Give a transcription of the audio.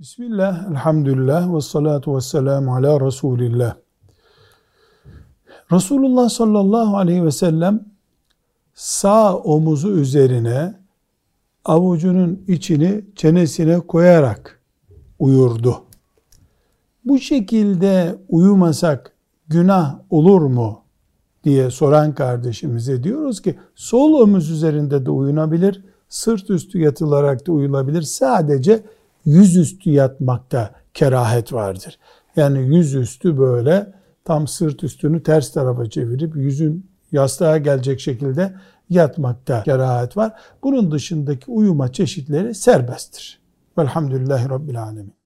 Bismillah, elhamdülillah ve salatu ve selamu ala Resulillah. Resulullah sallallahu aleyhi ve sellem sağ omuzu üzerine avucunun içini çenesine koyarak uyurdu. Bu şekilde uyumasak günah olur mu diye soran kardeşimize diyoruz ki sol omuz üzerinde de uyunabilir, sırt üstü yatılarak da uyulabilir. Sadece yüzüstü yatmakta kerahet vardır. Yani yüzüstü böyle tam sırt üstünü ters tarafa çevirip yüzün yastığa gelecek şekilde yatmakta kerahet var. Bunun dışındaki uyuma çeşitleri serbesttir. Velhamdülillahi Rabbil Alemin.